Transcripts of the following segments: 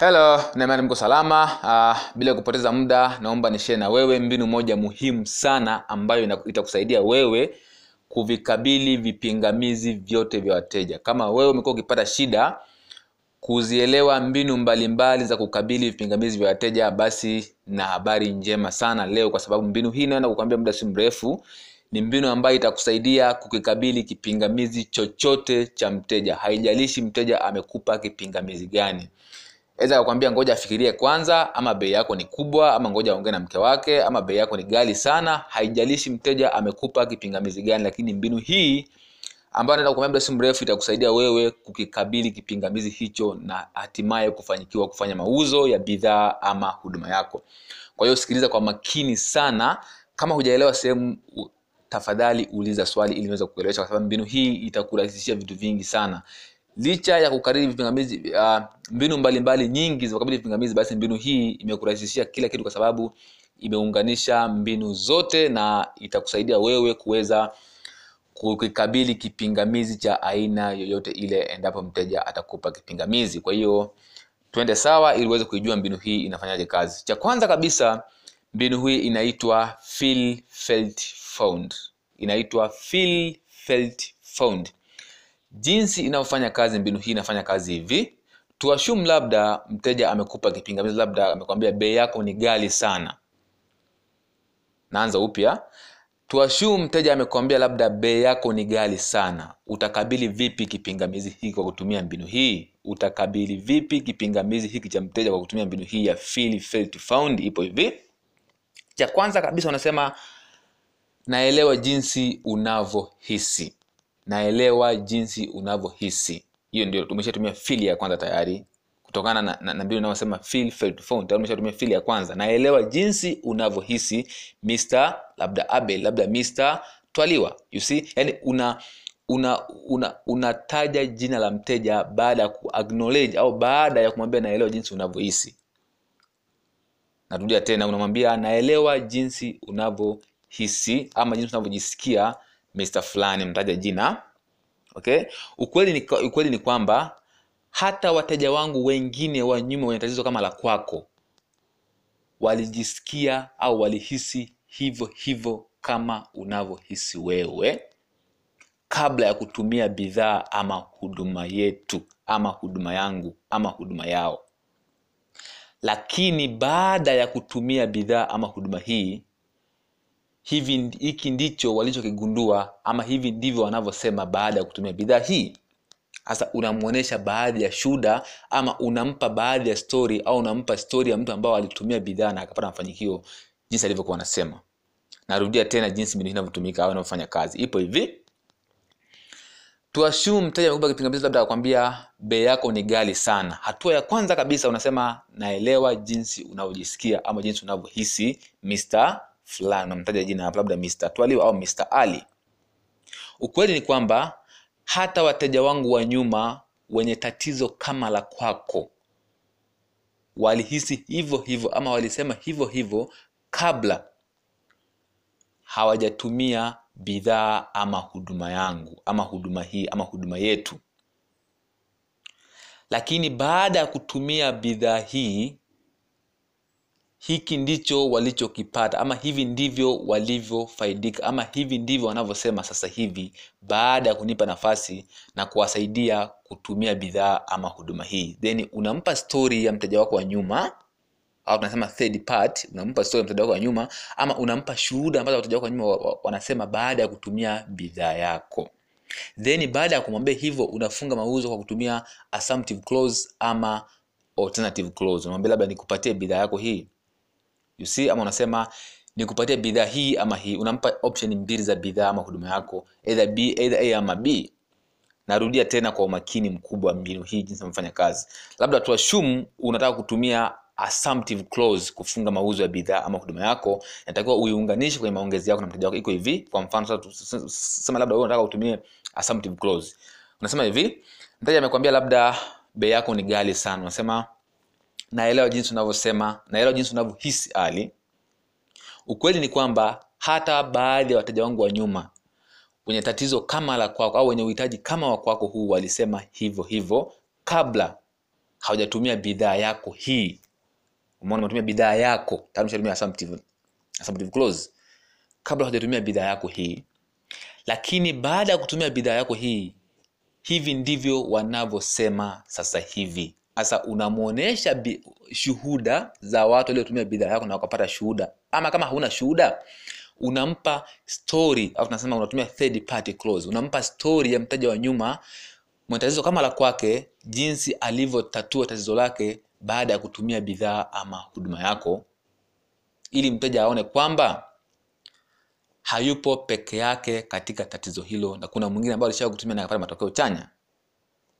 Hello, naimani mko salama. Uh, bila kupoteza muda, naomba nishare na wewe mbinu moja muhimu sana ambayo itakusaidia wewe kuvikabili vipingamizi vyote vya wateja. Kama wewe umekuwa ukipata shida kuzielewa mbinu mbalimbali mbali za kukabili vipingamizi vya wateja, basi na habari njema sana leo, kwa sababu mbinu hii naenda kukwambia muda si mrefu ni mbinu ambayo itakusaidia kukikabili kipingamizi chochote cha mteja, haijalishi mteja amekupa kipingamizi gani aweza akakwambia ngoja afikirie kwanza ama bei yako ni kubwa ama ngoja aongee na mke wake ama bei yako ni ghali sana. Haijalishi mteja amekupa kipingamizi gani lakini mbinu hii ambayo naenda kukwambia muda si mrefu itakusaidia wewe kukikabili kipingamizi hicho na hatimaye kufanikiwa kufanya mauzo ya bidhaa ama huduma yako. Kwa hiyo sikiliza kwa makini sana. Kama hujaelewa sehemu tafadhali uliza swali ili niweze kukuelewesha kwa sababu mbinu hii itakurahisishia vitu vingi sana licha ya kukariri vipingamizi uh, mbinu mbalimbali mbali nyingi za kukabili vipingamizi basi mbinu hii imekurahisishia kila kitu kwa sababu imeunganisha mbinu zote na itakusaidia wewe kuweza kukikabili kipingamizi cha aina yoyote ile endapo mteja atakupa kipingamizi. Kwa hiyo twende sawa ili uweze kuijua mbinu hii inafanyaje kazi. Cha kwanza kabisa mbinu hii inaitwa feel felt found inaitwa felt found jinsi inayofanya kazi mbinu hii inafanya kazi hivi. Tuashum labda mteja amekupa kipingamizi labda amekwambia bei yako ni gali sana. Naanza upya. Tuashum mteja amekwambia labda bei yako ni gali sana. Utakabili vipi kipingamizi hiki kwa kutumia mbinu hii? Utakabili vipi kipingamizi hiki cha mteja kwa kutumia mbinu hii ya feel felt found? Ipo hivi. Cha kwanza kabisa unasema naelewa jinsi unavyohisi naelewa jinsi unavyohisi. Hiyo ndio tumeshatumia fili ya kwanza tayari. Kutokana na, na, na mbinu inayosema feel felt phone tayari fili ya kwanza. Naelewa jinsi unavyohisi Mr labda abel labda Mr twaliwa. You see? Yani una una una unataja jina la mteja baada ya kuacknowledge au baada ya kumwambia naelewa jinsi unavyohisi. Narudia tena unamwambia naelewa jinsi unavyohisi ama jinsi unavyojisikia Mr fulani mtaja jina. Okay? Ukweli ni, ukweli ni kwamba hata wateja wangu wengine wa nyuma wenye tatizo kama la kwako walijisikia au walihisi hivyo hivyo kama unavyohisi wewe kabla ya kutumia bidhaa ama huduma yetu ama huduma yangu ama huduma yao. Lakini baada ya kutumia bidhaa ama huduma hii hivi hiki ndicho walichokigundua ama hivi ndivyo wanavyosema baada ya kutumia bidhaa hii. Sasa unamwonyesha baadhi ya shuda ama unampa baadhi ya stori au unampa stori ya mtu ambao alitumia bidhaa na akapata mafanikio jinsi alivyokuwa anasema. Narudia tena jinsi mbinu inavyotumika au inavyofanya kazi. Ipo hivi. Tuashum mteja amekupa kipingamizi labda akwambia bei yako ni ghali sana. Hatua ya kwanza kabisa unasema naelewa jinsi unavyojisikia ama jinsi unavyohisi Mr fulani unamtaja jina hapa labda Mr twaliwa au Mr ali. Ukweli ni kwamba hata wateja wangu wa nyuma wenye tatizo kama la kwako walihisi hivyo hivyo ama walisema hivyo hivyo kabla hawajatumia bidhaa ama huduma yangu ama huduma hii ama huduma yetu. Lakini baada ya kutumia bidhaa hii hiki ndicho walichokipata ama hivi ndivyo walivyofaidika ama hivi ndivyo wanavyosema sasa hivi baada ya kunipa nafasi na kuwasaidia kutumia bidhaa ama huduma hii. Then unampa stori ya mteja wako wa nyuma au tunasema third part unampa story mteja wako wa nyuma ama unampa shuhuda ambazo wateja wako wa nyuma wa- wa- wanasema baada ya kutumia bidhaa yako. Then baada ya kumwambia hivyo unafunga mauzo kwa kutumia assumptive clause ama alternative clause. Unamwambia labda nikupatie bidhaa yako hii you see ama unasema nikupatia bidhaa hii ama hii. Unampa option mbili za bidhaa ama huduma yako either b either a ama b. Narudia tena kwa umakini mkubwa mbinu hii jinsi amefanya kazi. Labda tuashumu unataka kutumia assumptive clause kufunga mauzo ya bidhaa ama huduma yako. Natakiwa uiunganishe kwenye maongezi yako na mteja wako. Iko hivi kwa mfano sema labda wewe unataka utumie assumptive clause. Unasema hivi mteja amekwambia labda bei yako ni ghali sana. Unasema naelewa jinsi unavyosema naelewa jinsi unavyohisi ali ukweli ni kwamba hata baadhi ya wateja wangu wa nyuma wenye tatizo kama la kwako au wenye uhitaji kama wa kwako huu walisema hivyo hivyo kabla haujatumia bidhaa yako hii. Umeona umetumia bidhaa yako. Tayari kabla haujatumia bidhaa yako hii. Lakini baada ya kutumia bidhaa yako hii hivi ndivyo wanavyosema sasa hivi sasa unamwonyesha shuhuda za watu waliotumia bidhaa yako na wakapata shuhuda. Ama kama hauna shuhuda unampa story au tunasema unatumia third party clause unampa story ya mteja wa nyuma mwenye tatizo kama la kwake jinsi alivyotatua tatizo lake baada ya kutumia bidhaa ama huduma yako ili mteja aone kwamba hayupo peke yake katika tatizo hilo na kuna mwingine ambaye alishawahi kutumia na akapata matokeo chanya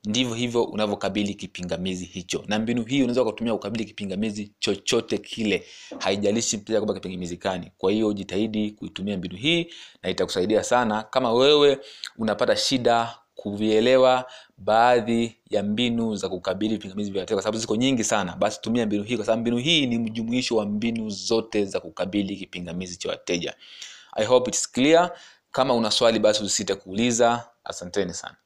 ndivyo hivyo unavyokabili kipingamizi hicho. Na mbinu hii unaweza kutumia kukabili kipingamizi chochote kile. Haijalishi pia kwamba kipingamizi gani. Kwa hiyo jitahidi kuitumia mbinu hii na itakusaidia sana. Kama wewe unapata shida kuvielewa baadhi ya mbinu za kukabili vipingamizi vya kwa sababu ziko nyingi sana basi tumia mbinu hii kwa sababu mbinu hii ni mjumuisho wa mbinu zote za kukabili kipingamizi cha wateja. I hope it's clear. Kama una swali basi usisite kuuliza. Asanteni sana